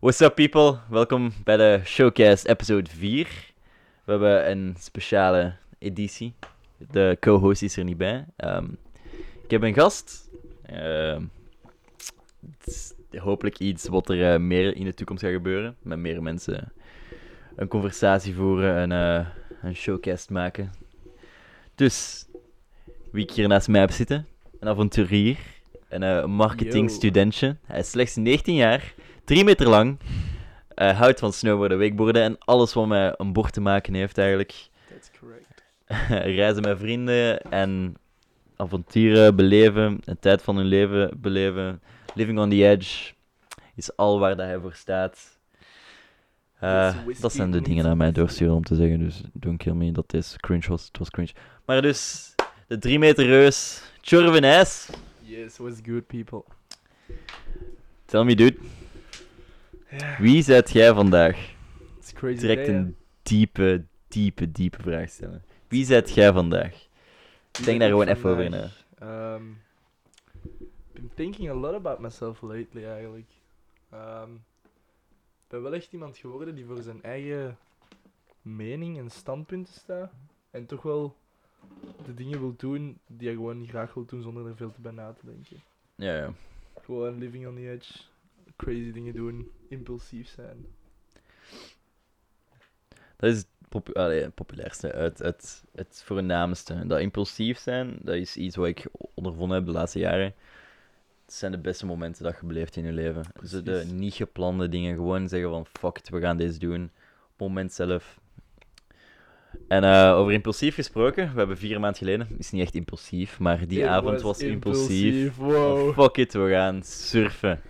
What's up people? Welkom bij de Showcast episode 4. We hebben een speciale editie. De co-host is er niet bij. Ehm, ik heb een gast. Het is hopelijk iets wat er eh, meer in de toekomst gaat gebeuren. Met meer mensen een conversatie voeren en eh, een showcast maken. Dus, wie ik hier naast mij heb zitten. Een avonturier. Een eh, marketingstudentje. Hij is slechts 19 jaar. 3 meter lang. eh, houdt van snowboarden, wakeboarden en alles wat met een bord te maken heeft eigenlijk. That's correct. Reizen met vrienden en avonturen beleven, een tijd van hun leven beleven. Living on the edge is al waar dat hij voor staat. Eh, dat zijn de dingen naar mij doorsturen om te zeggen, dus don't kill me dat is cringe was. Het was cringe. Maar dus, de 3 meter reus, Chorven IJs. Yes, what's good, people? Tell me dude, wie zijt jij vandaag? It's crazy. Direct day, een diepe, diepe, diepe vraag stellen. Wie zijt jij vandaag? Wie Denk daar ik gewoon even over vandaag? Ehm, been thinking a lot about myself lately, eigenlijk. Ehm, Ik ben wel echt iemand geworden die voor zijn eigen mening en standpunten staat. En toch wel de dingen wil doen die hij gewoon graag wil doen zonder er veel te bij na te denken. Ja, ja. Gewoon living on the edge, crazy dingen doen, impulsief zijn. Dat is het popu allee, het populairste, het, het, het voornaamste. Dat impulsief zijn, dat is iets wat ik ondervonden heb de laatste jaren. Het zijn de beste momenten dat je beleeft in je leven. Zo de niet geplande dingen, gewoon zeggen van fuck it, we gaan deze doen. Op het moment zelf. En eh, over impulsief gesproken, we hebben vier maanden geleden, is niet echt impulsief, maar die It avond was impulsief. Wow. Van, fuck it, we gaan surfen.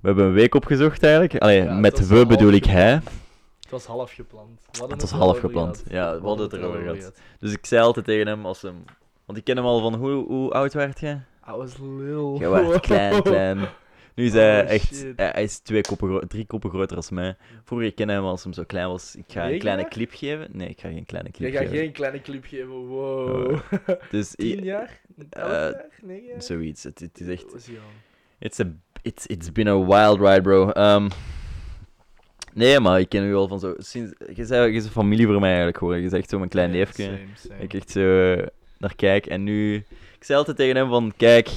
We hebben een week opgezocht eigenlijk. Allee, Ja, met we bedoel ik hij. Het was half gepland. Het was half gepland. gehad. Ja, we hadden het er erover gehad. Dus ik zei altijd tegen hem als hem. Want ik ken hem al van hoe, hoe oud werd jij? I was lil. Jij werd klein, klein. Nu is hij Oh, echt. shit. Hij hij is twee koppen drie koppen groter als mij. Vroeger ik kende hem als hem zo klein was. Ik ga een kleine clip geven. Nee, ik ga geen kleine Je clip gaat geven. geen kleine clip geven, wow. Dus Tien jaar? Elf Eh, jaar? Negen jaar? zoiets. Het, het is echt. It's, a, it's, it's been a wild ride, bro. Ehm, nee, maar ik ken u al van zo. Sinds, je, bent, een familie voor mij eigenlijk geworden. Je is echt zo mijn klein neefje. same, same. Ik echt zo eh, naar kijk. En nu, ik zei altijd tegen hem van, kijk,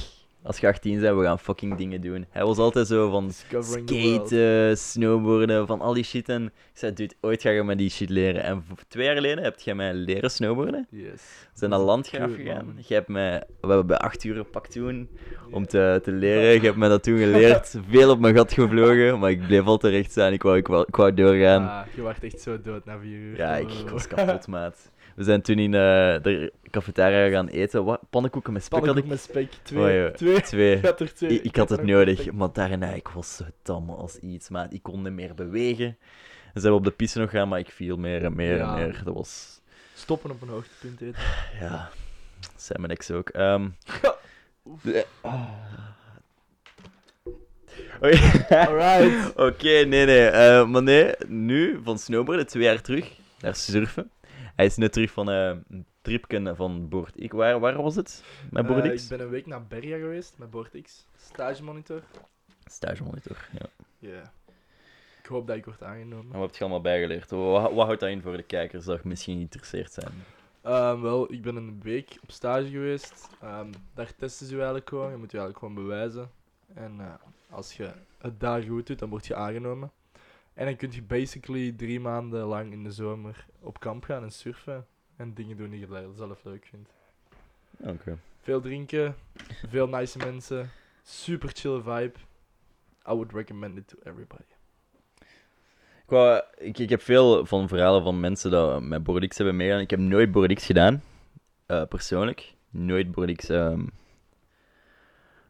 als je 18 bent, we gaan fucking dingen doen. Hij was altijd zo van skaten, snowboarden, van al die shit. En ik zei, dude, ooit ga je me die shit leren. En twee jaar geleden heb jij mij leren snowboarden. Yes. We zijn naar Landgraaf gegaan. man. Hebt mij, we hebben bij acht uur gepakt toen om te, te leren. Je hebt mij dat toen geleerd. Veel op mijn gat gevlogen, maar ik bleef altijd recht staan. Ik wou, ik wou, ik wou doorgaan. Ah, je werd echt zo dood na vier uur. Ja, ik, Oh. ik was kapot, maat. We zijn toen in eh, de cafetaria gaan eten. Wat? Pannenkoeken met spek had Pannenkoek ik. met spek. Twee. Oh. Twee. Twee. Ik had er twee. Ik, ik had het nodig, maar daarna ik was zo tam als iets, maat. Ik kon niet meer bewegen. En ze hebben op de piste nog gaan, maar ik viel meer en meer Ja. en meer. Dat was, Stoppen op een hoogtepunt eten. ja, zijn mijn ex ook. De- ah. Oké, Alright. Oké, nee, nee. eh, maar nee, nu van snowboarden, twee jaar terug, naar surfen. Hij is net terug van eh, een tripje van Boord X. Waar, waar was het? Met Boord Eh, X? ik ben een week naar Berga geweest met Board-X. Stagemonitor. Stagemonitor, ja. Ja. Ik hoop dat ik word aangenomen. En wat heb je allemaal bijgeleerd? Wat, wat houdt dat in voor de kijkers dat misschien geïnteresseerd zijn? Ehm, wel, ik ben een week op stage geweest. Ehm, daar testen ze je eigenlijk gewoon. Je moet je eigenlijk gewoon bewijzen. En eh, als je het daar goed doet, dan word je aangenomen. En dan kun je basically drie maanden lang in de zomer op kamp gaan en surfen. En dingen doen die je zelf leuk vindt. Oké. Veel drinken, veel nice mensen, super chill vibe. I would recommend it to everybody. Ik, wou- ik, ik heb veel van verhalen van mensen dat met Boardix hebben meegedaan. Ik heb nooit Boardix gedaan, eh, persoonlijk. Nooit Boardix ehm,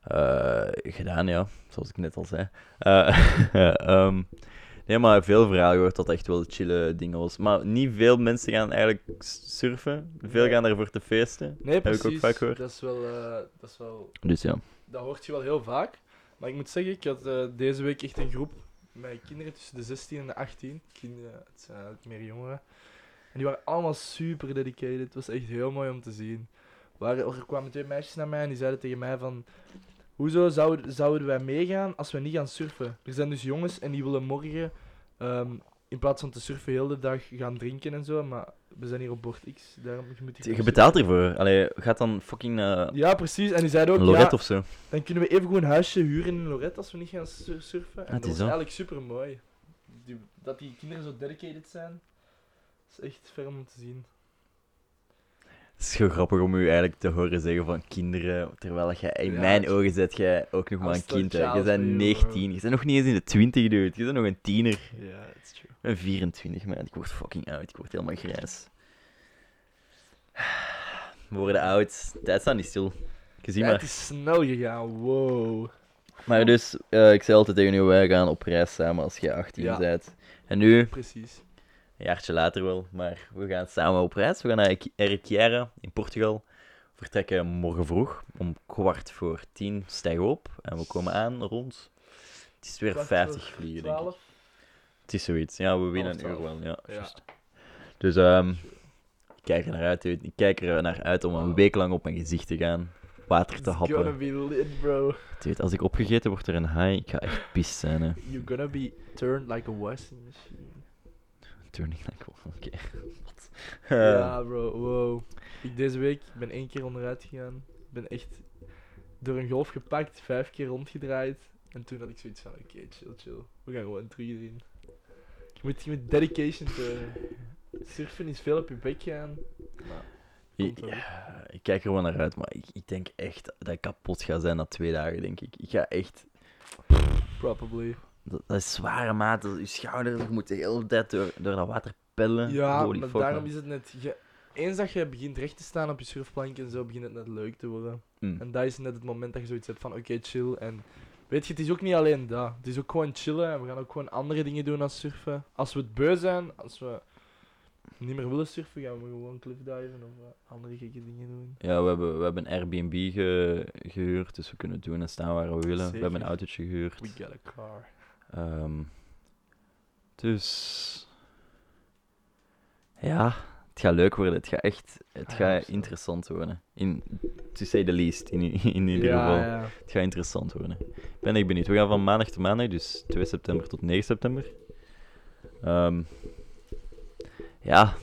eh, gedaan, ja. Zoals ik net al zei. Eh, ehm, nee, maar veel verhalen gehoord dat echt wel chille dingen was. Maar niet veel mensen gaan eigenlijk surfen. Veel gaan ervoor te feesten. Nee, Heb ik ook precies. vaak gehoord. Dat is wel, eh, dat is wel Dus ja. Dat hoort je wel heel vaak. Maar ik moet zeggen, ik had eh, deze week echt een groep met kinderen tussen de 16 en de 18. Kinderen, het zijn eigenlijk meer jongeren. En die waren allemaal super dedicated. Het was echt heel mooi om te zien. Waar, er kwamen twee meisjes naar mij en die zeiden tegen mij van... Hoezo zouden, zouden wij meegaan als we niet gaan surfen? Er zijn dus jongens en die willen morgen, ehm, in plaats van te surfen, heel de dag gaan drinken en zo. Maar we zijn hier op bord X, daarom je moet Je betaalt ervoor. Allee, gaat dan fucking naar Ja, precies. En die zeiden ook, Lorette ja, of zo. dan kunnen we even gewoon een huisje huren in Lorette als we niet gaan sur- surfen. En het dat is eigenlijk super mooi. Dat die kinderen zo dedicated zijn, is echt ferm om te zien. Het is zo grappig om u eigenlijk te horen zeggen van kinderen, terwijl je in Ja, mijn ogen zet jij ook nog maar een kind. Je bent for you, 19, je bent nog niet eens in de 20, dude. Je bent nog een tiener. Ja, that's true. Ik ben 24, man. Ik word fucking oud. Ik word helemaal grijs. We worden oud. Tijd staat niet stil. Gezien Ja, maar. het is snel gegaan, wow. Maar dus, eh, ik zei altijd tegen u, wij gaan op reis samen als jij 18 Ja. bent. En nu, Precies. Een jaartje later wel, maar we gaan samen op reis. We gaan naar Eriquiera in Portugal. We vertrekken morgen vroeg. Om kwart voor tien stijgen we op. En we komen aan rond... Het is weer Kwart 50 voor vliegen, denk ik. 12? Het is zoiets. Ja, we winnen een uur wel. Ja, Ja. juist. Dus ehm, ik kijk er naar uit. Ik kijk er naar uit om een week lang op mijn gezicht te gaan. Water te It's gonna happen. be lit, bro. Dude, als ik opgegeten word door een haai, ik ga echt pist zijn. Hè. You're gonna be turned like a washing machine. Turning like Oké. Wat? ja, bro, wow. Ik deze week ik ben één keer onderuit gegaan. Ik ben echt door een golf gepakt, vijf keer rondgedraaid. En toen had ik zoiets van: oké, chill, chill. We gaan gewoon terug erin. Je moet, je moet dedication tonen. Surfen is veel op je bek gaan. Maar, ja, ik kijk er wel naar uit, maar ik, ik denk echt dat ik kapot ga zijn na twee dagen, denk ik. Ik ga echt... probably. Dat, dat is zware maat, dat is je schouder, je moet de hele tijd door, door dat water pellen. Ja, Holy maar fuck, daarom man. is het net. Je, eens dat je begint recht te staan op je surfplank en zo, begint het net leuk te worden. Mm. En dat is net het moment dat je zoiets hebt van: oké, chill. En weet je, het is ook niet alleen dat. Het is ook gewoon chillen en we gaan ook gewoon andere dingen doen als surfen. Als we het beu zijn, als we niet meer willen surfen, gaan we gewoon cliffdiven of eh, andere gekke dingen doen. Ja, we hebben, we hebben een Airbnb ge- gehuurd, dus we kunnen doen en staan waar we willen. We hebben een autootje gehuurd. We got a car. Ehm, dus... Ja, het gaat leuk worden. Het gaat echt... Het I gaat interessant worden. In, to say the least, in, in ieder ja, geval. ja. Het gaat interessant worden. Ik ben echt benieuwd. We gaan van maandag tot maandag, dus 2 september tot 9 september. Ehm, ja.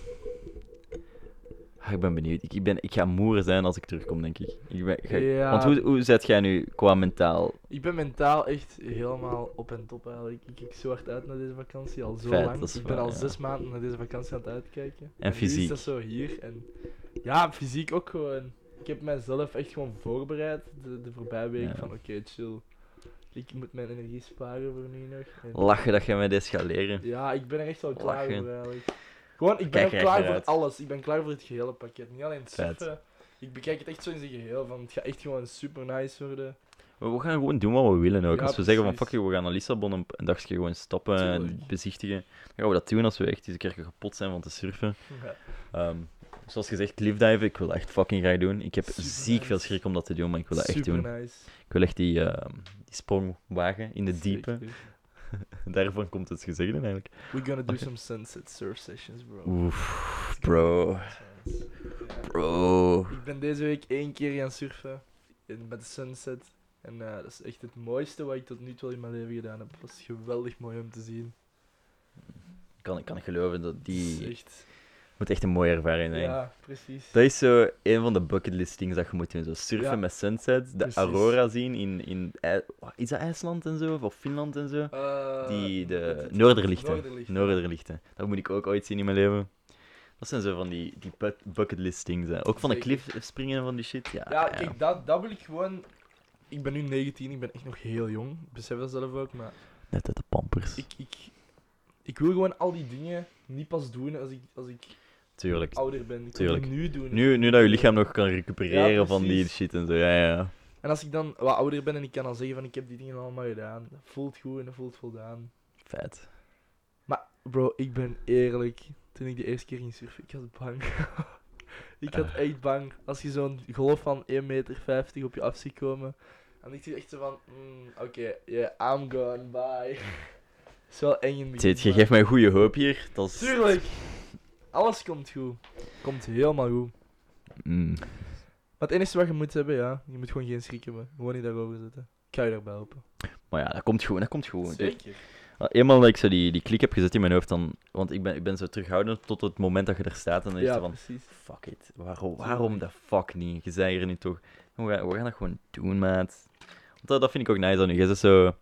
Ah, ik ben benieuwd. Ik, ik, ben, ik ga moer zijn als ik terugkom, denk ik. ik ben, ga- Ja. Want hoe, hoe zet jij nu qua mentaal? Ik ben mentaal echt helemaal op en top eigenlijk. Ik kijk zo hard uit naar deze vakantie, al zo Feit, lang. Ik ben waar, al ja. zes maanden naar deze vakantie aan het uitkijken. En fysiek. is dat zo hier. En ja, fysiek ook gewoon. Ik heb mijzelf echt gewoon voorbereid de, de voorbije week Ja. van oké, chill. Ik moet mijn energie sparen voor nu nog. En Lachen dat jij mij dit gaat leren. ja, ik ben er echt wel klaar Lachen. voor eigenlijk. Gewoon, ik ben ook klaar voor uit. alles. Ik ben klaar voor het gehele pakket. Niet alleen surfen. Ik bekijk het echt zo in zijn geheel. Van, het gaat echt gewoon super nice worden. We gaan gewoon doen wat we willen ook. Ja, als we zeggen van fuck we gaan naar Lissabon een, een dagje gewoon stoppen en bezichtigen. Dan gaan we dat doen als we echt eens een keer kapot zijn van te surfen. Ja. Ehm, zoals gezegd, cliffdiven, ik wil dat echt fucking graag doen. Ik heb Super ziek veel schrik om dat te doen, maar ik wil dat echt doen. nice. Ik wil echt die, ehm, die sprong wagen in de diepe. Daarvan komt het gezegde eigenlijk. We're gonna do Oké. some sunset surf sessions, bro. Oef, bro. Bro. Ik ben deze week één keer gaan surfen in, met de sunset. En eh, dat is echt het mooiste wat ik tot nu toe in mijn leven gedaan heb. Het was geweldig mooi om te zien. Kan, ik kan ik geloven dat die echt... moet echt een mooie ervaring zijn. Ja, precies. Dat is zo een van de bucketlist dingen dat je moet doen. Zo surfen Ja. met sunset, de Precies. aurora zien in, in is dat IJsland en zo, of Finland en zo. Eh, Die, de Noorderlichten. Noorderlichten. Noorderlichten. Dat moet ik ook ooit zien in mijn leven. Dat zijn zo van die, die bu- bucketlist dingen. hè. Ook van de cliff springen en van die shit. Ja, Ja, kijk, dat, dat wil ik gewoon... Ik ben nu 19, ik ben echt nog heel jong. Besef dat zelf ook, maar Net uit de pampers. ik, ik, ik wil gewoon al die dingen niet pas doen als ik, als ik Tuurlijk. ouder ben. Ik Tuurlijk. nu doen. Nu, nu dat je lichaam nog kan recupereren Ja, van die shit en zo. Ja, ja. En als ik dan wat ouder ben en ik kan dan zeggen van ik heb die dingen allemaal gedaan, dat voelt goed en dat voelt voldaan. Vet. Maar bro, ik ben eerlijk, toen ik de eerste keer ging surfen, ik was bang. ik had echt bang. Als je zo'n golf van 1,50 meter op je af ziet komen, dan denk je echt zo van, mm, oké, yeah, I'm gone, bye. is wel eng in het. Zit, je geeft mij goede hoop hier. Dat is... Tuurlijk! Alles komt goed. Komt helemaal goed. Mm. Maar het enige wat je moet hebben, ja, je moet gewoon geen schrik hebben. Gewoon niet daarover zitten. Ik ga je daarbij helpen. Maar ja, dat komt gewoon, dat komt gewoon. Zeker. Ah, Eenmaal dat ik zo die, die klik heb gezet in mijn hoofd, dan, want ik ben, ik ben zo terughoudend tot het moment dat je er staat en dan is Ja, het van, precies. fuck it, waarom, waarom de fuck niet? Je zei hier nu toch, we gaan, we gaan dat gewoon doen, maat. Want dat, dat vind ik ook nice aan u. Je zit zo,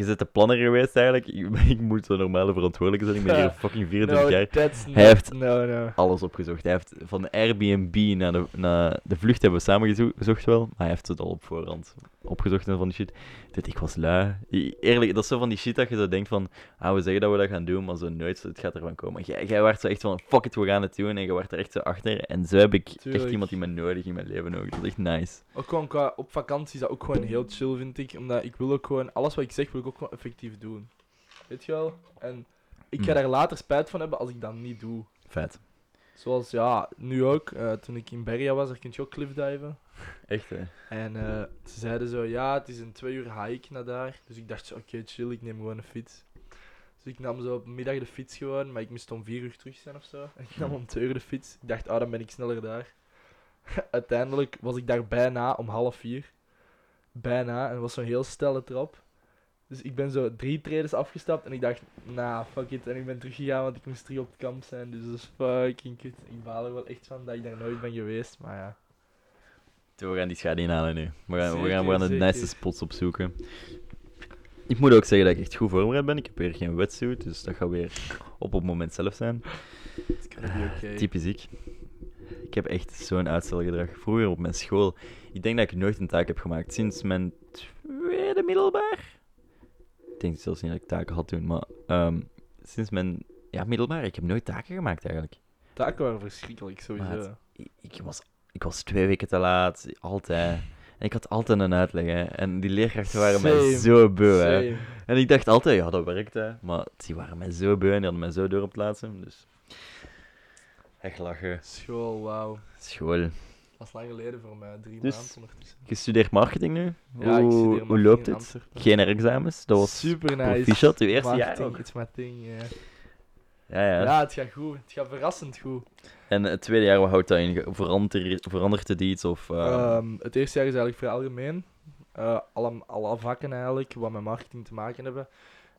je zit de planner geweest eigenlijk. Ik, ik moet zo normale verantwoordelijke zijn, ik ben hier fucking 24 no, jaar. Hij heeft- No, no. Alles opgezocht. Hij heeft van de Airbnb naar de, naar de vlucht hebben we samen gezo- gezocht wel, maar hij heeft het al op voorhand opgezocht en van die shit. Dit, ik was lui. Eerlijk, dat is zo van die shit dat je zo denkt van, ah, we zeggen dat we dat gaan doen, maar zo nooit, het gaat ervan komen. Jij, jij werd zo echt van, fuck it, we gaan het doen, en je werd er echt zo achter. En zo heb ik Tuurlijk. echt iemand die me nodig in mijn leven ook. Dat is echt nice. Ook gewoon qua, op vakantie is dat ook gewoon heel chill, vind ik. Omdat ik wil ook gewoon, alles wat ik zeg, wil ik ook gewoon effectief doen. Weet je wel? En ik ga Hmm. daar later spijt van hebben als ik dat niet doe. Vet. Zoals, ja, nu ook. eh, toen ik in Berria was, daar kun je ook cliffdiven. Echt, hè. En eh, ze zeiden zo, ja, het is een twee uur hike naar daar. Dus ik dacht zo, oké, chill, ik neem gewoon een fiets. Dus ik nam zo op middag de fiets gewoon, maar ik moest om vier uur terug zijn of zo. En ik nam om twee uur de fiets. Ik dacht, ah, dan ben ik sneller daar. Uiteindelijk was ik daar bijna om half vier. Bijna, en het was zo'n heel stelle trap. Dus ik ben zo drie treden afgestapt en ik dacht, nah, fuck it. En ik ben teruggegaan, want ik moest terug op het kamp zijn. Dus dat is fucking kut. Ik baal er wel echt van dat ik daar nooit ben geweest, maar ja. We gaan die schade inhalen nu. We gaan, we gaan, we gaan de nice spots opzoeken. Ik moet ook zeggen dat ik echt goed voorbereid ben. Ik heb weer geen wetsuit, dus dat gaat weer op het moment zelf zijn. Be okay. Typisch ik. Ik heb echt zo'n uitstelgedrag. Vroeger op mijn school, ik denk dat ik nooit een taak heb gemaakt. Sinds mijn tweede middelbaar. Ik denk zelfs niet dat ik taken had toen, maar ehm, sinds mijn ja, middelbaar, ik heb nooit taken gemaakt eigenlijk. Taken waren verschrikkelijk, sowieso. Ik, ik was, ik was twee weken te laat, altijd. En ik had altijd een uitleg, hè. En die leerkrachten waren mij Same, zo beu, hè. Same. En ik dacht altijd, ja, dat werkt, hè. Maar die waren mij zo beu en die hadden mij zo door op plaatsen. Dus... Echt lachen. School, wauw. School. Dat was lang geleden voor mij, drie Dus- maanden ondertussen. Je studeert marketing nu? Ja, ik hoe, studeer hoe marketing loopt in het? Geen examens? Dat was super nice. proficiat, uw eerste jaar Marketing, ook. It's my thing, ja. Ja, ja. Ja, het gaat goed. Het gaat verrassend goed. En het tweede jaar, wat houdt dat in? Verandert het iets? Of, eh, Ehm, het eerste jaar is eigenlijk vrij algemeen. Eh, alle, alle vakken eigenlijk, wat met marketing te maken hebben.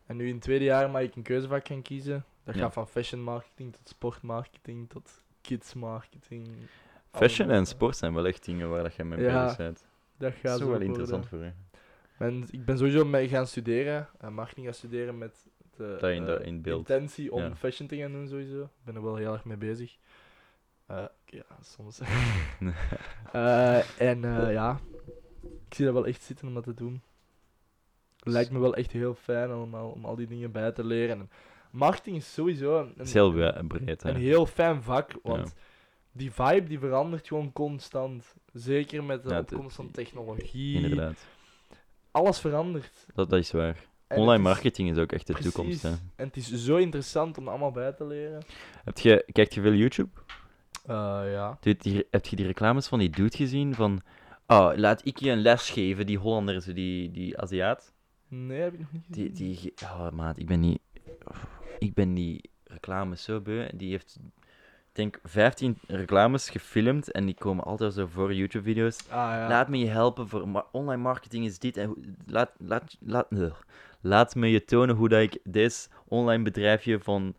En nu in het tweede jaar mag ik een keuzevak gaan kiezen. Dat Ja. gaat van fashion marketing tot sportmarketing tot kids marketing. Fashion en sport zijn wel echt dingen waar dat je mee Ja, bezig bent. Dat Dat gaat is zo wel interessant voor je. En ik ben sowieso mee gaan studeren, eh, marketing gaan studeren met de Dat in, de, eh, in intentie om Ja. fashion te gaan doen sowieso. Ik ben er wel heel erg mee bezig. Eh, ja, soms. Eh, en ja, ik zie dat wel echt zitten om dat te doen. Lijkt me wel echt heel fijn allemaal, om al die dingen bij te leren. En marketing is sowieso een, is heel breed, hè. een heel fijn vak, want die vibe die verandert gewoon constant. Zeker met de Ja, opkomst van technologie. Inderdaad. Alles verandert. Dat, dat is waar. En Online is- marketing is ook echt de Precies. toekomst, hè. En het is zo interessant om allemaal bij te leren. Heb je, kijkt je veel YouTube? Eh, ja. Doe je heb je die reclames van die dude gezien? Van, oh, laat ik je een les geven, die Hollander, die, die Aziat. Nee, heb ik nog niet gezien. Die, die, oh, maat, ik ben niet... Ik ben die reclames zo beu. Die heeft, denk, 15 reclames gefilmd en die komen altijd zo voor YouTube-video's. Ah ja. Laat me je helpen voor ma- online marketing is dit en hoe- laat, laat, laat, laat me je tonen hoe dat ik deze online bedrijfje van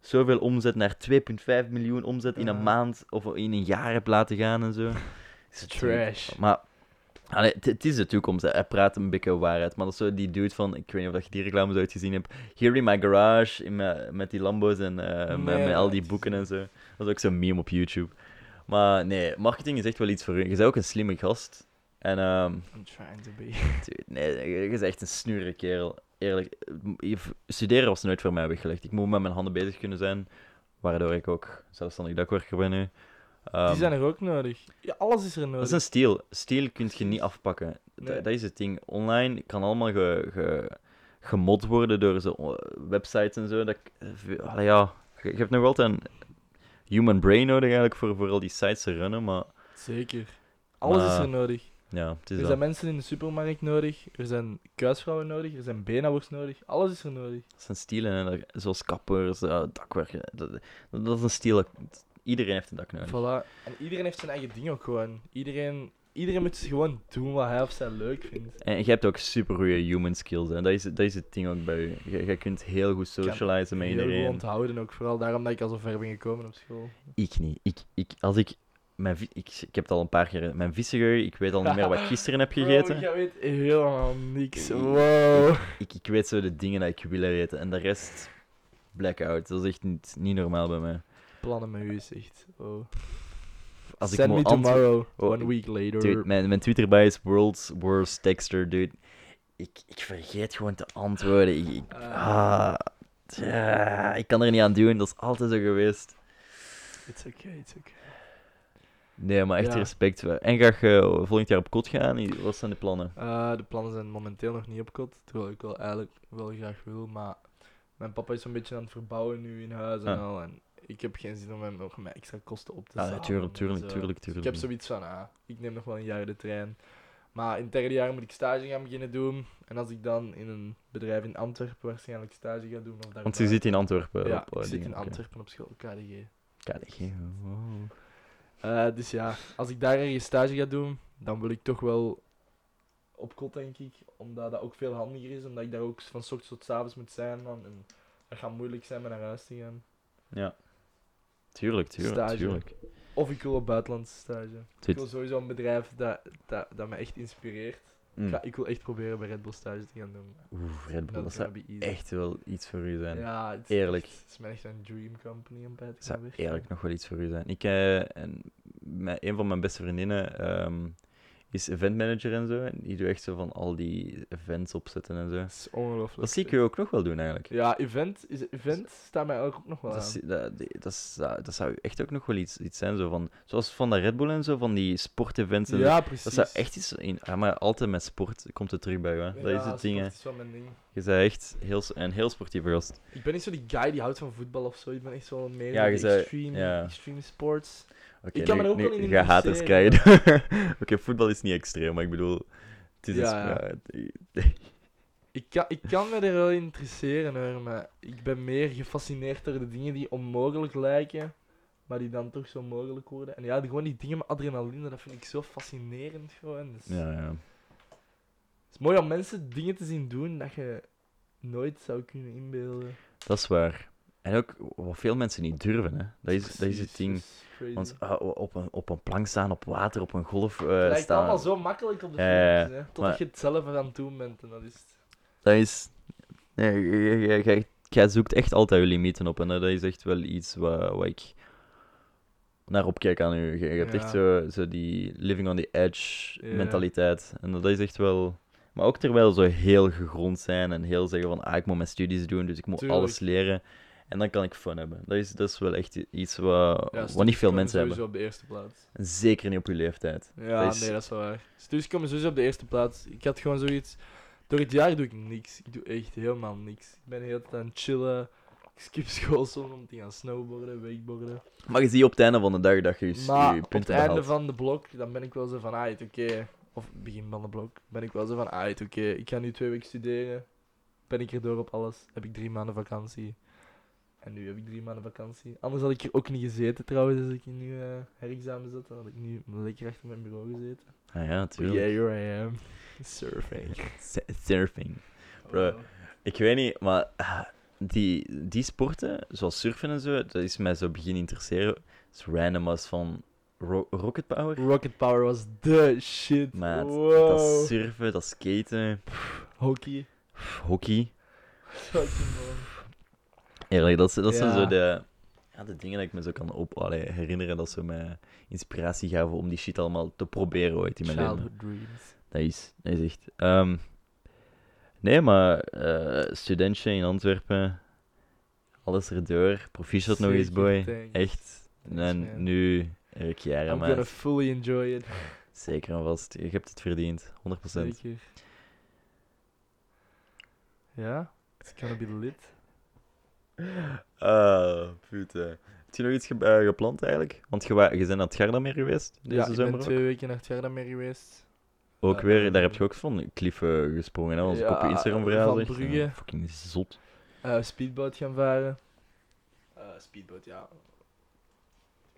zoveel omzet naar 2,5 miljoen omzet in een maand of in een jaar heb laten gaan en zo. Is Trash. Maar allee, het- het is de toekomst. Hij praat een beetje waarheid. Maar dat is zo die dude van, ik weet niet of dat je die reclames ooit gezien hebt. Here in my garage, in mijn- met die Lambo's en eh, met, Nee, met al die boeken en zo. Dat is ook zo'n meme op YouTube. Maar nee, marketing is echt wel iets voor u. Je bent ook een slimme gast. En ehm, I'm trying to be. dude, nee, je bent echt een snurre kerel. Eerlijk, studeren was nooit voor mij weggelegd. Ik moet met mijn handen bezig kunnen zijn. Waardoor ik ook zelfstandig dakwerker ben nu. Ehm, Die zijn er ook nodig. Ja, alles is er nodig. dat is een stijl. Stijl kun je niet afpakken. Nee. Dat is het ding. Online kan allemaal ge, ge, gemod worden door zo eh, websites en zo. Dat, allee, ja, je, hebt nog altijd een human brain nodig eigenlijk voor, voor al die sites te runnen. Maar Zeker. Alles is er nodig. ja, het is Er dat. zijn mensen in de supermarkt nodig. Er zijn kuisvrouwen nodig. Er zijn beenhouwers nodig. Alles is er nodig. Dat zijn stielen, hè. Zoals kappers, uh, dakwerken. Dat, dat, is een stiel dat Iedereen heeft een dak nodig. Voilà. En iedereen heeft zijn eigen ding ook gewoon. Iedereen, iedereen moet gewoon doen wat hij of zij leuk vindt. En je hebt ook super goede human skills. En dat is, dat is het ding ook bij je. Je, kunt heel goed socializen met Heel goed iedereen. onthouden ook, vooral daarom dat ik al zo ver ben gekomen op school. Ik niet. Ik, ik, als ik, mijn, ik, ik heb het al een paar keer. Mijn vissengeur, ik weet al niet meer wat ik gisteren heb gegeten. Bro, jij weet helemaal niks. Wow. Ik, ik weet zo de dingen dat ik wil eten. En de rest, blackout. Dat is echt niet, niet normaal bij mij. Plannen met u is echt. Oh. Als Send ik me tomorrow, Oh, one week later. Dude, mijn, mijn Twitter bij is world's worst texter, dude. Ik, ik vergeet gewoon te antwoorden. Ik, ik, ah, tja, ik kan er niet aan doen, dat is altijd zo geweest. It's okay, it's okay. Nee, maar echt Ja. respect. En ga je volgend jaar op kot gaan? Wat zijn de plannen? Eh, de plannen zijn momenteel nog niet op kot, terwijl ik wel eigenlijk wel graag wil, maar mijn papa is een beetje aan het verbouwen nu in huis en Ah. al, en ik heb geen zin om hem nog met extra kosten op te Ah, staan. tuurlijk, en tuurlijk, zo. tuurlijk, Dus tuurlijk. ik heb zoiets van, ah, ik neem nog wel een jaar de trein. Maar in het derde jaar moet ik stage gaan beginnen doen. En als ik dan in een bedrijf in Antwerpen waarschijnlijk stage ga doen. Of Want je daarbuiten- zit in Antwerpen. Ja, op, eh, ik zit dingen, in. Antwerpen op school, KDG. KDG, wow. Eh, dus ja, als ik daar ergens stage ga doen, dan wil ik toch wel op kot, denk ik. Omdat dat ook veel handiger is. Omdat ik daar ook van 's ochtends tot 's avonds moet zijn. Dan, en dat gaat moeilijk zijn met naar huis te gaan. Ja. Tuurlijk, tuurlijk, Stage. tuurlijk. Of ik wil op buitenlandse stage. Ik wil sowieso een bedrijf dat, dat, dat me echt inspireert. Mm. Ik, ga- ik wil echt proberen bij Red Bull stage te gaan doen. Oeh, Red Bull, dat zou echt wel iets voor u zijn. Ja, het is Eerlijk. echt- Het is mij echt een dream company om bij te gaan werken. eerlijk nog wel iets voor u zijn. Ik, eh, en mijn, een van mijn beste vriendinnen ehm, is eventmanager en zo. En die doet echt zo van al die events opzetten en zo. Dat is ongelooflijk. Dat zie ik u ook nog wel doen eigenlijk. Ja, event, is, event staat mij ook nog wel Dat, aan. dat, dat, zou, dat zou echt ook nog wel iets, iets zijn. Zo van, zoals van de Red Bull en zo, van die sportevents. En. Ja, precies. Dat zou echt iets in. Ja, maar altijd met sport komt het terug bij je. hè. Dat is het ding. hè. Is wel mijn ding. Je bent echt heel, een heel sportieve gast. Ik ben niet zo die guy die houdt van voetbal of zo. Ik ben echt wel meer Ja, zei- extreme, extreme sports. Ik kan nu, er ook wel in ga haters krijgen. Oké, voetbal is niet extreem, maar ik bedoel. Het is Ja, een ja. Ik kan, ik kan me er wel in interesseren hoor, maar ik ben meer gefascineerd door de dingen die onmogelijk lijken, maar die dan toch zo mogelijk worden. En ja, gewoon die dingen met adrenaline, dat vind ik zo fascinerend gewoon. Dus ja, ja. Het is mooi om mensen dingen te zien doen dat je nooit zou kunnen inbeelden. Dat is waar. En ook wat veel mensen niet durven, hè. Dat is, dat is het ding. is crazy. Want ah, op, een, op een plank staan, op water, op een golf eh, het lijkt staan. allemaal zo makkelijk op de filmpjes, hè, totdat Maar- je het zelf aan het doen bent. En dat is. Dat is... Nee, jij- zoekt echt altijd je limieten op. En dat is echt wel iets wat, wat ik naar opkijk aan u. Je, hebt echt zo, zo die living on the edge mentaliteit. En dat is echt wel... Maar ook terwijl zo heel gegrond zijn en heel zeggen van, ah, ik moet mijn studies doen, dus ik moet Tuurlijk. alles leren. En dan kan ik fun hebben. Dat is, dat is wel echt iets wat, Ja, wat niet veel mensen hebben. sowieso op de eerste plaats. En zeker niet op je leeftijd. Ja, Dat is- nee, dat is wel waar. Studies komen sowieso op de eerste plaats. Ik had gewoon zoiets... Door het jaar doe ik niks. Ik doe echt helemaal niks. Ik ben de hele tijd aan het chillen. Ik skip school soms om te gaan snowboarden, wakeboarden. Maar je ziet op het einde van de dag dat je je, Maar je op het punten einde behaalt. van de blok, dan ben ik wel zo van, ah, het oké. Of begin van de blok, ben ik wel zo van, ah, het oké. Ik ga nu twee weken studeren. Ben ik er door op alles. Heb ik drie maanden vakantie. En nu heb ik drie maanden vakantie. Anders had ik er ook niet gezeten trouwens, als ik in nu eh herexamen zat. Dan had ik nu lekker achter mijn bureau gezeten. Ah ja, But tuurlijk. yeah, here I am. Surfing. Surfing. Bro. Ik weet niet, maar ah, die, die sporten, zoals surfen en zo, dat is mij zo begin interesseren. Het is random als van ro- rocket power. Rocket Power was the shit. Maar wow. dat surfen, dat skaten, Hockey. pff, hockey. Fucking man. Eerlijk, dat, dat zijn Ja. zo de, ja, de dingen dat ik me zo kan op, allee, herinneren. Dat ze mij inspiratie gaven om die shit allemaal te proberen ooit in mijn leven. Childhood dreams. Dat is, dat is echt. Ehm, nee, maar eh studentje in Antwerpen, alles erdoor. Proficiat nog eens, boy. thanks. Echt. En nu Erik Jaren, I'm maar gonna fully enjoy it. zeker en vast. Je hebt het verdiend, 100%. Zeker. Ja, it's gonna be lit. Ah, putain. Heb je nog iets ge- eh, gepland eigenlijk? Want je, bent naar het Gardameer geweest deze ja, ik zomer ben ook. twee weken naar het Gardameer geweest. Ook eh, weer, daar heb je ook van kliffen gesprongen, hè? Ik op Ja, je Instagram Van verhaal zeg. Brugge. Fucking zot. Eh speedboot gaan varen. Eh speedboot, ja.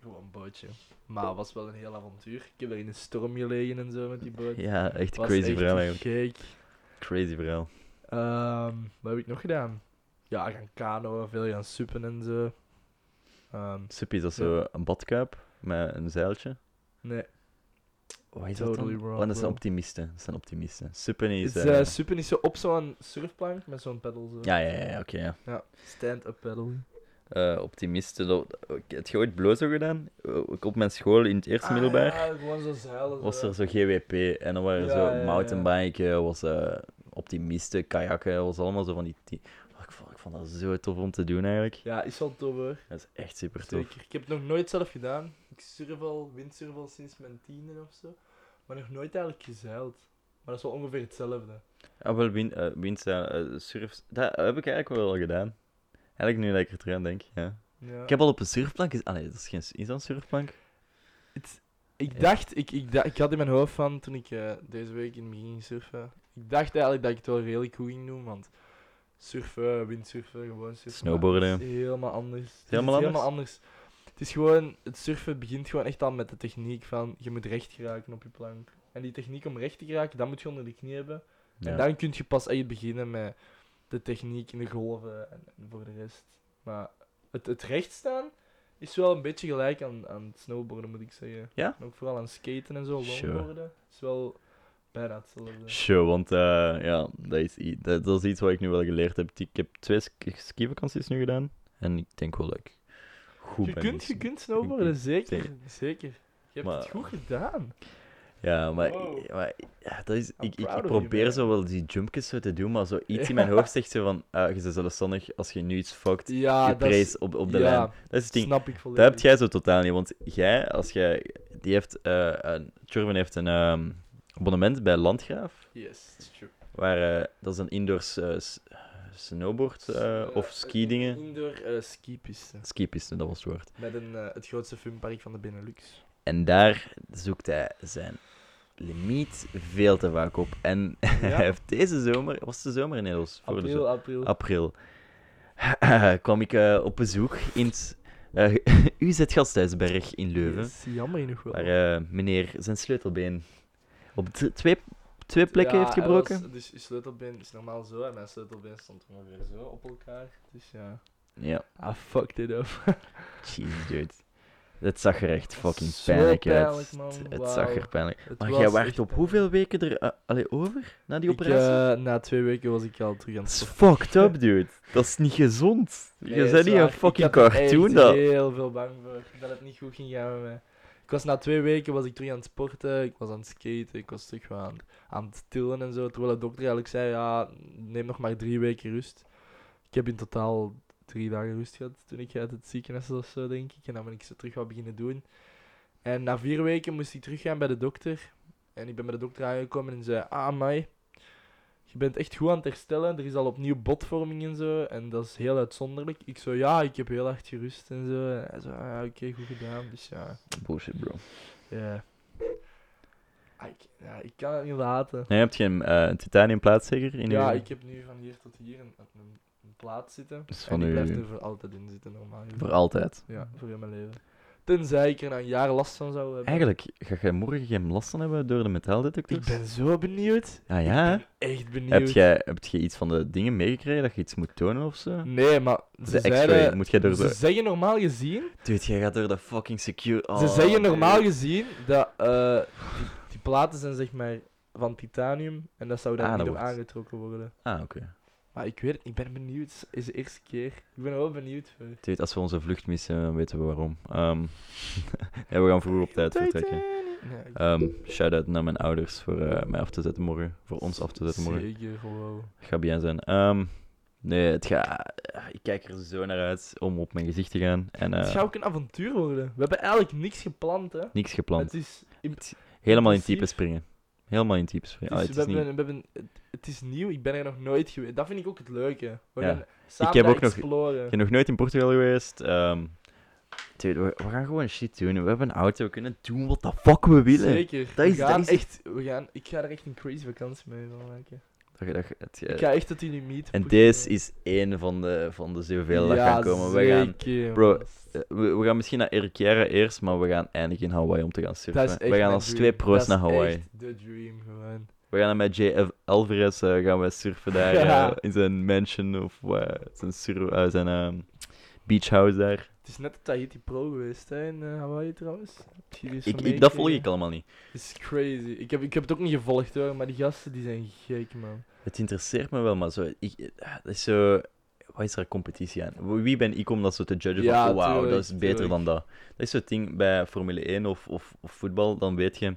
Gewoon een bootje. Maar het was wel een heel avontuur. Ik heb er in een storm gelegen en zo met die boot. Ja, echt was crazy echt verhaal eigenlijk. Crazy verhaal. Ehm, wat heb ik nog gedaan? Ja, gaan kanoën, veel gaan suppen en zo. Suppie, is dat Ja. zo een badkuip met een zeiltje? nee, Wat is Totally dat dan? wrong, oh, dat zijn optimisten. Dat zijn optimisten. Suppen is... het, eh, eh, suppen is zo op zo'n surfplank met zo'n pedal. Zo. Ja, ja, ja, oké, ja. Ja, stand-up pedal. Eh, optimisten. dat- Heb je ooit blozo gedaan? Ook op mijn school in het eerste middelbaar Ah, ja, gewoon zo zeilen. was zo. er zo GWP en dan waren er Ja, zo mountainbiken, was eh, optimisten, kajakken, was allemaal zo van die... vond, dat zo tof om te doen eigenlijk. Ja, is wel tof hoor. Dat is echt super tof. Zeker. Ik heb het nog nooit zelf gedaan. Ik surf al, windsurf al sinds mijn tiende of zo. Maar nog nooit eigenlijk gezeild. Maar dat is wel ongeveer hetzelfde. Ah, wel, eh, windzeil, eh, surf... Dat heb ik eigenlijk wel al gedaan. Eigenlijk nu dat ik er terug aan denk, ja. Ja. Ik heb al op een surfplank... Ah, nee, dat is geen... Is dat een surfplank? Het- ik Ja. dacht, ik, ik, ik had in mijn hoofd van toen ik eh, deze week in het begin ging surfen. Ik dacht eigenlijk dat ik het wel redelijk goed ging doen, want surfen, windsurfen, gewoon surfen. Snowboarden. het is helemaal anders. Het is helemaal anders? anders. Het is gewoon, het surfen begint gewoon echt al met de techniek van je moet recht geraken op je plank. En die techniek om recht te geraken, dat moet je onder de knie hebben. Ja. En dan kun je pas echt beginnen met de techniek in de golven en, en voor de rest. Maar het, het recht staan is wel een beetje gelijk aan, aan het snowboarden, moet ik zeggen. Ja? En ook vooral aan skaten en zo, Sure. longboarden. is wel bijna hetzelfde. Sure, want eh, ja, dat is, dat, dat is iets wat ik nu wel geleerd heb. Ik heb twee sk- skivakanties nu gedaan. En ik denk wel dat ik goed je, ben. kunt, je kunt snowboarden, zeker. zeker. Zeker. Je hebt Maar- het goed gedaan. Ja, maar, Wow. maar ja, dat is, ik, ik, you, probeer zo wel die jumpjes zo te doen, maar zo iets in mijn hoofd zegt zo van, ah, je bent zelfstandig als je nu iets fokt, Ja, je prees op, op de ja, lijn. Dat is het ding. snap ik volledig. Dat heb jij zo totaal niet, want jij, als jij, die heeft, eh een, heeft een ehm, abonnement bij Landgraaf, Yes, it's true. waar, eh, dat is een indoor eh, snowboard eh, of Eh, ski een dingen. Indoor skipiste. Skipiste, dat was het woord. Met een, het grootste funpark van de Benelux. En daar zoekt hij zijn limiet veel te vaak op. En hij heeft deze zomer, was de zomer in Nederlands? Voor de April, april. april kwam ik op bezoek in het eh, UZ Gasthuisberg in Leuven. Yes, jammer genoeg wel. Waar meneer zijn sleutelbeen op twee, twee plekken Ja, heeft gebroken. was- dus je sleutelbeen is normaal zo en mijn sleutelbeen stond ongeveer zo op elkaar. Dus ja. Ja, I fucked it up. jeez dude. Het zag er echt fucking pijnlijk pijnlijk, uit. Het, zag er pijnlijk Het Maar jij waart echt op hoeveel weken er uh, allee, over na die Ik, operatie? eh, na twee weken was ik al terug aan het is sporten. fucked up, dude. Dat is niet gezond. Nee, je bent niet een fucking ik cartoon. echt Dat... heel veel bang voor dat het niet goed ging gaan met mij. Ik was na twee weken was ik terug aan het sporten, ik was aan het skaten, ik was terug aan, aan het tillen en zo. Terwijl de dokter eigenlijk zei, ja, neem nog maar drie weken rust. Ik heb in totaal drie dagen rust gehad toen ik uit het ziekenhuis was, zo denk ik. En dan ben ik ze terug wat beginnen doen. En na vier weken moest ik teruggaan bij de dokter. En ik ben bij de dokter aangekomen en zei, ah, mai, je bent echt goed aan het herstellen. Er is al opnieuw botvorming en zo. En dat is heel uitzonderlijk. Ik zo, ja, ik heb heel hard gerust en zo. En hij zo, ah, ja, oké, goed gedaan. Dus ja, Bullshit, bro. ja. Ah, ik, ja, ik kan het niet laten. Nee, heb je een eh, een titanium plaatzegger in Ja, ik heb nu van hier tot hier een, een, een plaat zitten. Dus en van die u- blijft er voor altijd in zitten, normaal. Voor altijd. Ja, voor heel mijn leven. Tenzij ik er na een jaar last van zou hebben. Eigenlijk, ga jij morgen geen last van hebben door de metaaldetectors? Ik ben zo benieuwd. Ah ja? Ik ben echt benieuwd. Heb jij, heb jij iets van de dingen meegekregen dat je iets moet tonen of zo? Nee, maar ze zeiden... moet jij door Ze de... zeggen normaal gezien... Dude, jij gaat door de fucking secure... Ze Oh, zeggen normaal gezien dat eh, die, die platen zijn zeg maar van titanium en dat zou daar Ah, niet dat wordt- aangetrokken worden. Ah, oké. Maar ik weet het, ik ben benieuwd. Het is de eerste keer. Ik ben er wel benieuwd voor. Als we onze vlucht missen, weten we waarom. Ja, we gaan vroeg op tijd vertrekken. Ehm Shout-out naar mijn ouders voor eh, mij af te zetten morgen. Voor ons af te zetten morgen. Zeker, wow. Gaat bien zijn. Ehm, nee, het gaat... Ik kijk er zo naar uit om op mijn gezicht te gaan. En het eh, gaat ook een avontuur worden. We hebben eigenlijk niks gepland, hè. niks gepland. Het is, in- Helemaal in type springen. Helemaal in type springen. het Ah, is, het is we we hebben, het, is nieuw, ik ben er nog nooit geweest. Dat vind ik ook het leuke. We Ja. gaan samen heb daar ook nog-. Ik ben nog nooit in Portugal geweest. Dude, we, we gaan gewoon shit doen. We hebben een auto, we kunnen doen wat de fuck we willen. Zeker. Dat is- we gaan dat is- echt, we gaan, ik ga er echt een crazy vakantie mee van maken. Dat dat het- Ik ga echt tot die meet. en deze is één van de, van de zoveel dat ja, gaan komen. We gaan, bro, eh, we, we gaan misschien naar Erikiera eerst, maar we gaan eindigen in Hawaii om te gaan surfen. Dat we gaan als dream. twee pro's Dat naar Hawaii. echt de dream, gewoon. We gaan dan met J. Alvarez eh, gaan we surfen daar Ja. eh, in zijn mansion of zijn, sur- zijn ehm, beachhouse daar. Het is net de Tahiti Pro geweest, hè, in eh, Hawaii trouwens. Ik, ik, dat volg ik allemaal niet. Het is crazy. Ik heb, ik heb het ook niet gevolgd hoor, maar die gasten die zijn gek, man. Het interesseert me wel, maar zo, ik, eh, dat is zo... Wat is er competitie aan? Wie ben ik om dat zo te judgen Ja, van, oh, wauw, dat is beter dan dat. Dat is zo'n ding bij Formule 1 of, of, of voetbal, dan weet je,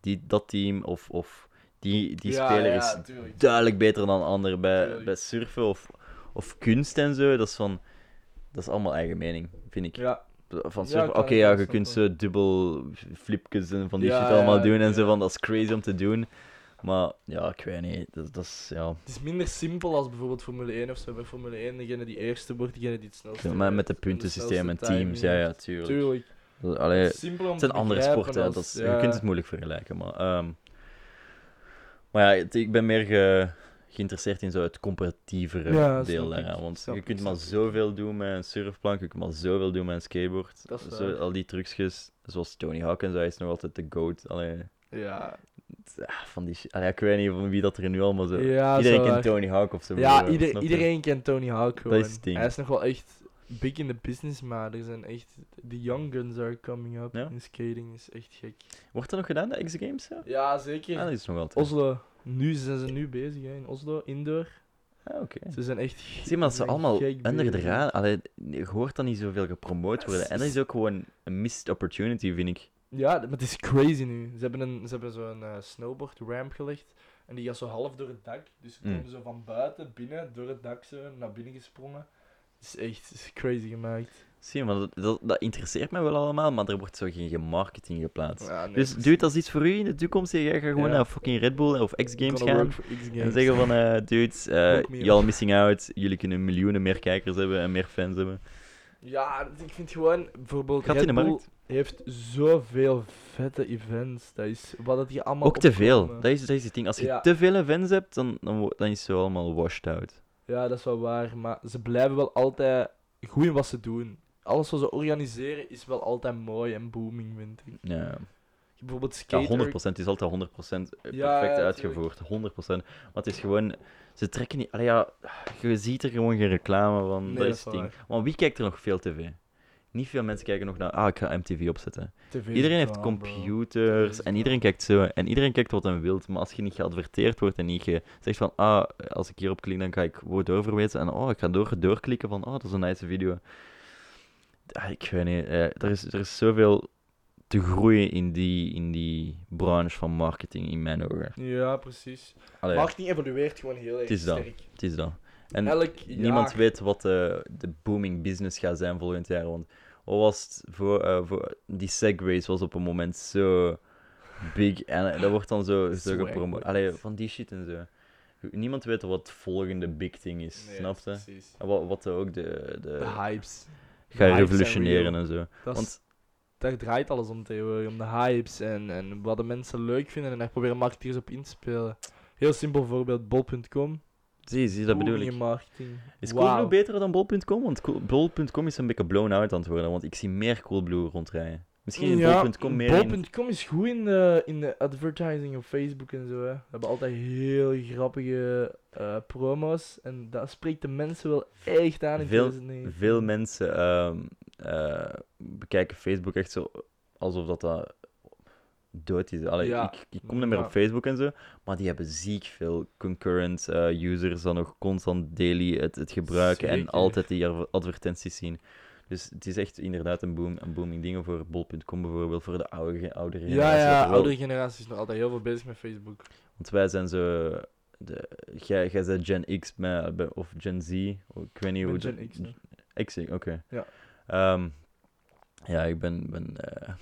die, dat team of, of die, die Ja, speler ja, is tuurlijk. duidelijk beter dan ander bij, Tuurlijk. bij surfen of, of kunst en zo. Dat is van, dat is allemaal eigen mening, vind ik. Ja, Van Ja, oké, ja, je kunt zo dubbel flipjes en van die shit allemaal doen en zo van, dat is crazy om te doen. Maar ja, ik weet niet, dat, dat is, ja... het is minder simpel als bijvoorbeeld Formule 1 of zo. Bij Formule 1, degene die eerste wordt, degene die het snelste Ja, maar met de puntensysteem en teams, ja, ja, tuurlijk. Tuurlijk. Allee, Het zijn andere sporten, als- dat is, ja. je kunt het moeilijk vergelijken, maar... ehm, maar ja, ik ben meer ge- geïnteresseerd in zo het comparatievere Ja, deel daaraan, want je kunt maar zoveel doen met een surfplank, je kunt maar zoveel doen met een skateboard. Zo, al die trucjes, zoals Tony Hawk en zo, hij is nog altijd de goat. Allee, Ja, ah, van die. Allee, ik weet niet van wie dat er nu allemaal zo... ja Iedereen kent. Tony Hawk of zo. Ja, ieder- iedereen kent Tony Hawk gewoon. is het ding. Hij is nog wel echt big in the business, maar er zijn echt... De young guns are coming up Ja? in skating, is echt gek. Wordt dat nog gedaan, de X-Games? Ja? Ja, zeker. Ah, dat is nog wel altijd. Oslo. Nu zijn ze nu bezig, hè, in Oslo, indoor. Ah, oké. Ze zijn echt... Zie maar, dat ze zijn allemaal onder de raad. Allee, je hoort dan niet zoveel gepromoot worden. En dat is ook gewoon een missed opportunity, vind ik. Ja, maar het is crazy nu. Ze hebben, een, ze hebben zo'n eh snowboard ramp gelegd. En die gaat zo half door het dak. Dus ze Mm. komen zo van buiten, binnen, door het dak zo, naar binnen gesprongen. Het is echt het is crazy gemaakt. Zie je, maar dat, dat, dat interesseert mij wel allemaal, maar er wordt zo geen marketing geplaatst. Ja, nee, dus dude, als iets voor u in de toekomst is, jij gaat gewoon Ja. naar fucking Red Bull of X-Games gaan. En zeggen van, eh dudes, me up. y'all missing out. Jullie kunnen miljoenen meer kijkers hebben en meer fans hebben. Ja, ik vind gewoon, bijvoorbeeld Gaat Red in de Bull heeft zoveel vette events. Dat is wat dat die allemaal Ook te veel. Dat is, dat is het ding. Als je Ja. te veel fans hebt, dan, dan, dan is het allemaal washed out. Ja, dat is wel waar. Maar ze blijven wel altijd goed in wat ze doen. Alles wat ze organiseren is wel altijd mooi en booming, vind ik. Ja. Je bijvoorbeeld Ja, skater... 100% is altijd 100% perfect Ja, ja, uitgevoerd. 100%. Maar het is gewoon, ze trekken niet. Allee, ja, je ziet er gewoon geen reclame van. Nee, dat is het ding. Want wie kijkt er nog veel tv? Niet veel mensen kijken nog naar. Ah, ik ga MTV opzetten. TV Iedereen heeft computers en iedereen kijkt zo. En iedereen kijkt wat hij wilt. Maar als je niet geadverteerd wordt en niet ge- zegt van. Ah, als ik hierop klik, dan ga ik wordt doorverwezen. En oh, ik ga door, doorklikken van. Oh, dat is een nice video. Ah, ik weet niet. eh, er, is, er is zoveel te groeien in die, in die branche van marketing in mijn ogen. Ja, precies. Allee, Marketing evolueert gewoon heel erg Het is dat. sterk. het is dat. En Elk niemand jaar. weet wat de, de booming business gaat zijn volgend jaar. Want wat was het voor, eh, voor die segways was op een moment zo big en eh, dat wordt dan zo, zo gepromoot. Allee, van die shit en zo. Niemand weet wat het volgende big thing is, Nee, snap je? Precies. Wat, wat ook de, de, De hypes. De hypes zijn revolutioneren en zo. Dat is- Want daar draait alles om tegenwoordig. Om de hypes en, en wat de mensen leuk vinden. En daar proberen marketeers op in te spelen. Heel simpel voorbeeld, bol.com. zie, zie, dat bedoel ik. in marketing. Is Wauw. Coolblue beter dan Bol.com? Want Bol.com is een beetje blown out aan het worden, want ik zie meer Coolblue rondrijden. Misschien is Ja, Bol.com meer in... Bol.com is goed in de, in de advertising op Facebook en zo. Hè. We hebben altijd heel grappige eh, promo's. En dat spreekt de mensen wel echt aan in Veel- 2019. Veel mensen ehm, eh, bekijken Facebook echt zo alsof dat, dat dood is. Allee, Ja, ik, ik kom niet meer op Facebook en zo, maar die hebben ziek veel concurrent eh, users dan nog constant daily het, het gebruiken en altijd die adver- advertenties zien. Dus het is echt inderdaad een, boom, een booming ding voor bol.com bijvoorbeeld, voor de oude, oudere Ja, generatie. ja, wel- oudere generatie is nog altijd heel veel bezig met Facebook. Want wij zijn zo... De, jij, jij bent Gen X of Gen Z, ik weet niet Ik hoe... de- Gen X. X, oké. Ja. Ehm, ja, ik ben... ben eh,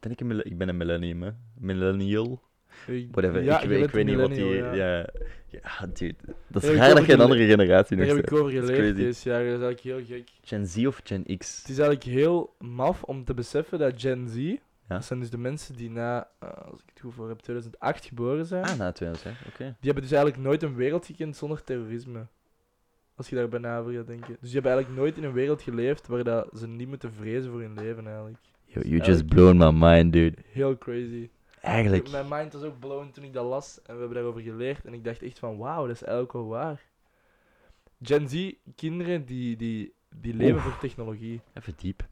ben ik, een ik ben een millennium, hè? Millennial? Ik- Whatever. ja, ik, ik weet niet wat die... Ja. ja. Ja. dude. Dat is Ja, ik raar heb dat je een het andere generatie Daar nog heb ik bent. over Dat is geleerd crazy. dit jaar, dat is eigenlijk heel gek. Gen Z of Gen X? Het is eigenlijk heel maf om te beseffen dat Gen Z, Dat zijn dus de mensen die na, eh, als ik het goed voor heb, 2008 geboren zijn. Ah, na 2000, hè? Oké. Die hebben dus eigenlijk nooit een wereld gekend zonder terrorisme. Als je daarbij na voor gaat denken. Dus die hebben eigenlijk nooit in een wereld geleefd waar dat ze niet moeten vrezen voor hun leven eigenlijk. Yo, you just Eigenlijk- blown my mind, dude. Heel crazy. Eigenlijk. Mijn mind was ook blown toen ik dat las en we hebben daarover geleerd. En ik dacht echt van wauw, dat is eigenlijk wel waar. Gen Z, kinderen die, die, die leven voor technologie. Even diep.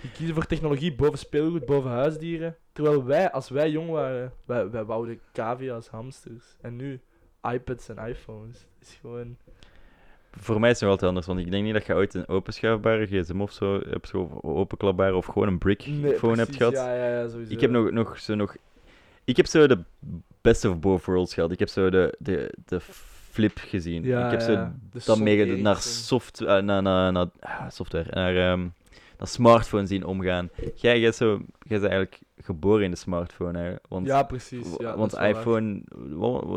Die kiezen voor technologie boven speelgoed, boven huisdieren. Terwijl wij, als wij jong waren, wij, wij wouden cavia's, hamsters. En nu, iPads en iPhones. Het is gewoon... Voor mij is het nog altijd anders, want ik denk niet dat je ooit een openschuifbare gsm of zo hebt, zo openklapbare of gewoon een brick phone hebt gehad. Ja, ja, ja, sowieso. Ik heb nog, nog zo nog... Ik heb zo de best of both worlds gehad. Ik heb zo de, de, de flip gezien. Ja, ik heb zo dat Sony mega naar soft, eh, naar, naar, naar ah, software, naar, ehm naar smartphone zien omgaan. Jij, jij, zo, jij bent eigenlijk geboren in de smartphone, hè? Want, Ja, precies. Ja, dat want waar. iPhone,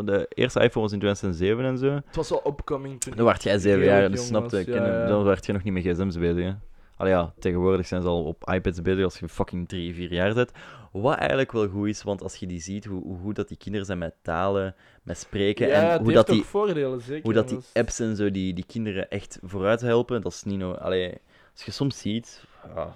de eerste iPhone was in 2007 en zo. Het was wel opkoming toen Dan werd jij zeven jaar, dus snapte ik. ja. Dan werd je nog niet met gsm's bezig, hè. Allee ja, tegenwoordig zijn ze al op iPads bezig als je fucking drie, vier jaar zit. Wat eigenlijk wel goed is, want als je die ziet, hoe, hoe goed dat die kinderen zijn met talen, met spreken, Ja, en hoe heeft dat ook die, voordelen, zeker. hoe dat die apps en zo die, die kinderen echt vooruit helpen, dat is niet nou... Allee, als je soms ziet... ah,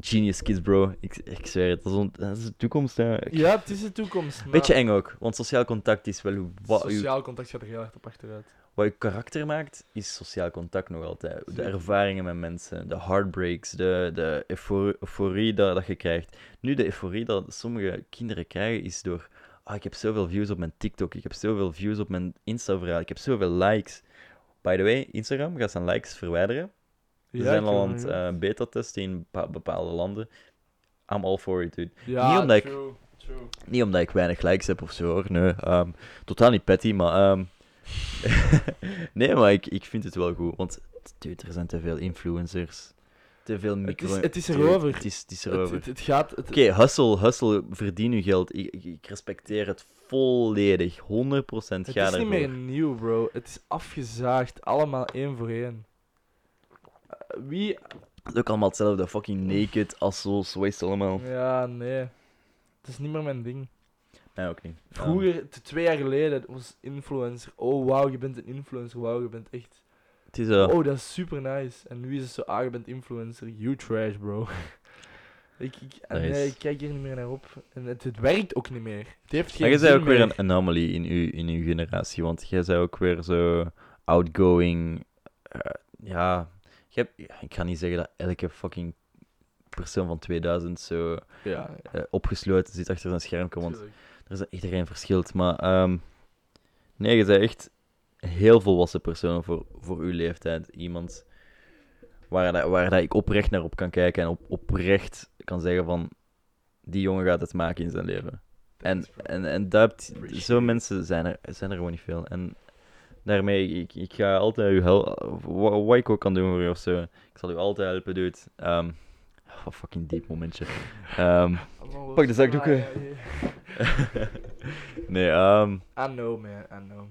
genius kids, bro. Ik, ik zweer het, dat is, on- dat is de toekomst, hè. Ik- Ja, het is de toekomst. Maar Beetje eng ook, want sociaal contact is wel Sociaal contact gaat er heel hard op achteruit. Wat je karakter maakt, is sociaal contact nog altijd. De ervaringen met mensen, de heartbreaks, de, de eufo- euforie dat, dat je krijgt. Nu, de euforie dat sommige kinderen krijgen, is door... Ah, ik heb zoveel views op mijn TikTok, ik heb zoveel views op mijn Insta-verhaal, ik heb zoveel likes. By the way, Instagram gaat zijn likes verwijderen. We zijn ik al aan het eh, beta-testen in bepa- bepaalde landen. I'm all for it, dude. Ja, niet omdat ik- true, true. Niet omdat ik weinig likes heb of zo, hoor. Nee, ehm, totaal niet petty, maar... ehm, nee, maar ik, ik vind het wel goed. Want, dude, er zijn te veel influencers. Te veel micro... is- het is erover. Het is, het is Het, erover. het, het gaat... Het, Oké, hustle, hustle, verdien je geld. Ik, ik, respecteer het volledig. 100% het ga is niet meer nieuw, bro. Het is afgezaagd. Allemaal één voor één. Eh, wie... Het is ook allemaal hetzelfde. Fucking naked, assholes, het allemaal? Ja, nee. Het is niet meer mijn ding. Nee, ook niet. Vroeger, twee jaar geleden, was influencer. Oh, wauw, je bent een influencer. Wauw, je bent echt... het is... eh, Oh, dat is super nice. En nu is het zo, ah, je bent influencer. You trash, bro. ik, ik, is- ik kijk hier niet meer naar op. En het, het werkt ook niet meer. Het heeft geen Maar jij bent ook weer een anomaly in uw, in uw generatie, want jij bent ook weer zo outgoing. eh, ja, ja, ik ga niet zeggen dat elke fucking persoon van 2000 zo Ja, eh, opgesloten zit achter zijn scherm, want tuurlijk. Er is iedereen verschilt. Maar ehm, nee, je bent echt heel volwassen persoon voor, voor uw leeftijd. Iemand waar, dat, waar dat ik oprecht naar op kan kijken en op, oprecht kan zeggen van die jongen gaat het maken in zijn leven. En, en, en dat, zo'n mensen zijn er, zijn er gewoon niet veel. En daarmee, ik, ik ga altijd u helpen, wat, ik ook kan doen voor u of zo. Ik zal u altijd helpen, dude. Oh, fucking diep momentje. Ehm, pak de zakdoeken. Ah, nee, ehm, I know, man. I know.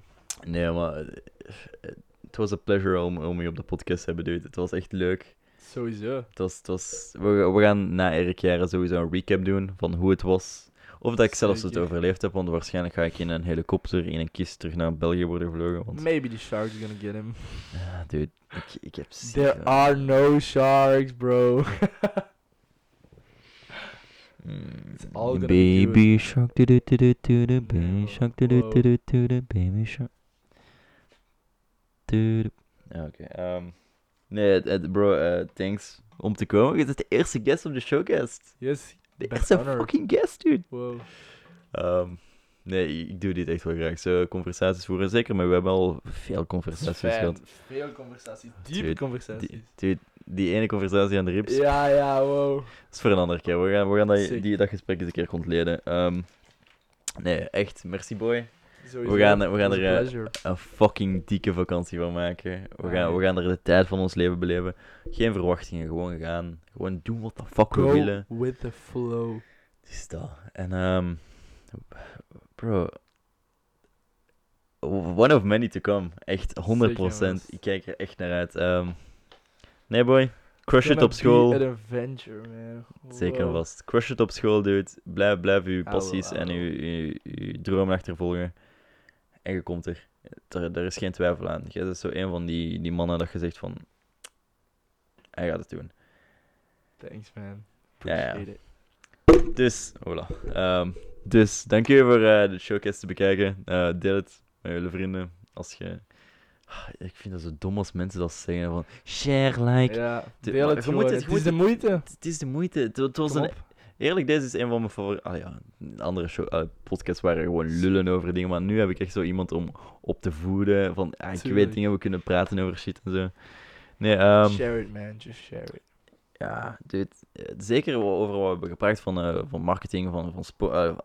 nee, maar eh, het was een pleasure om, om je op de podcast te hebben, dude. Het was echt leuk. Sowieso. Het was, het was, we, we gaan na Erik Jaren sowieso een recap doen van hoe het was. Of dat ik zelfs het overleefd heb, want waarschijnlijk ga ik in een helikopter in een kist terug naar België worden gevlogen. Want, Maybe the sharks are gonna get him. ja, dude, ik, ik heb There are no sharks, bro. Mm, It's all gonna be baby shark, do do do do do do, baby shark, do do do do do do, baby shark. Do do. Ja, Oké, ehm, nee, het- het- bro, eh, thanks om te komen. Je bent de eerste guest op de showcast. yes. De eerste honored. fucking guest, dude. Wow. Ehm, nee, ik doe dit echt wel graag. Zo conversaties voeren. Zeker, maar we hebben al veel conversaties gehad. Veel conversaties. Diepe Dude, conversaties. Die, die, ene conversatie aan de rips, Ja, ja, wow. dat is voor een andere keer. We gaan, we gaan dat, die, dat gesprek eens een keer ontleden. Ehm, nee, echt, merci boy. Sowieso. We gaan- we gaan er, eh. Een fucking dikke vakantie van maken. We gaan, we Ah, gaan er de tijd van ons leven beleven. Geen verwachtingen, gewoon gaan. Gewoon doen wat de fuck we willen. with the flow. Het is dat. En, ehm bro. One of many to come. Echt 100%. Zeker, man. Ik kijk er echt naar uit. Ehm nee, boy. Crush it op school. Adventure, man. Zeker en vast. Crush it op school, dude. Blijf, blijf uw Ah, passies en uw, uw, uw dromen achtervolgen. En je komt er. er. Er is geen twijfel aan. Jij bent zo een van die, die mannen dat je zegt van... Hij gaat het doen. Thanks, man. Ja, ja. Appreciate it. Dus, hola. Ehm, dus, dank je voor eh, de showcase te bekijken. Eh, deel het met jullie vrienden. Als je... Ik vind dat zo dom als mensen dat zeggen van... Share, like. Ja, deel het gewoon. het- is de moeite. Het is de moeite. Het, het was Kom een, op. Eerlijk, deze is een van mijn favoriete... Ah ja, andere show, eh, podcasts waren gewoon lullen over dingen, maar nu heb ik echt zo iemand om op te voeden. Van, ah, ik weet dingen, we kunnen praten over shit en zo. Nee, ehm, share it, man. Just share it. Ja, dude, eh, zeker over wat we hebben gepraat van, eh, van marketing, van, van spo- eh,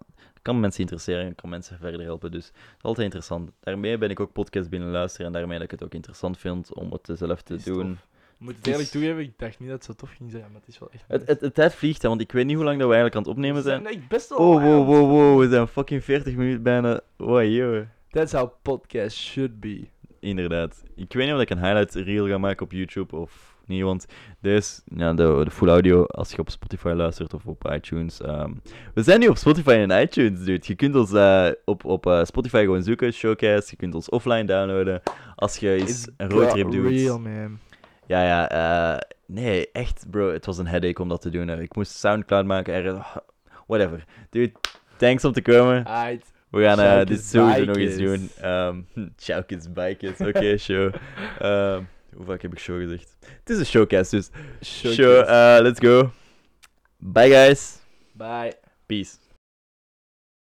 kan mensen interesseren, kan mensen verder helpen, dus dat is altijd interessant. Daarmee ben ik ook podcasts binnen luisteren en daarmee dat ik het ook interessant vind om het zelf te doen. tof. Ik moet het eerlijk is- toegeven, ik dacht niet dat het zo tof ging zijn, maar het is wel echt... Het, het, het tijd vliegt, hè, want ik weet niet hoe lang dat we eigenlijk aan het opnemen zijn. echt best wel Oh, wow, wow, wow, we zijn fucking 40 minuten bijna. Wow, joh. That's how podcast should be. Inderdaad. Ik weet niet of ik een highlight reel ga maken op YouTube of niet, want deze, ja, de, de full audio, als je op Spotify luistert of op iTunes. ehm, we zijn nu op Spotify en iTunes, dude. Je kunt ons eh, op, op eh, Spotify gewoon zoeken, Showcast. Je kunt ons offline downloaden. Als je eens een roadtrip doet. real, man. Ja, ja, eh, nee, echt, bro. Het was een headache om dat te doen. hè. Ik moest Soundcloud maken. Er, whatever. Dude, thanks om te komen. Aight. We gaan dit sowieso nog eens doen. Um, Sjoukes Bikers, oké, show. Ehm, hoe vaak heb ik show gezegd? Het is een showcast, dus show, Showcase. eh, let's go. Bye guys. Bye. Peace.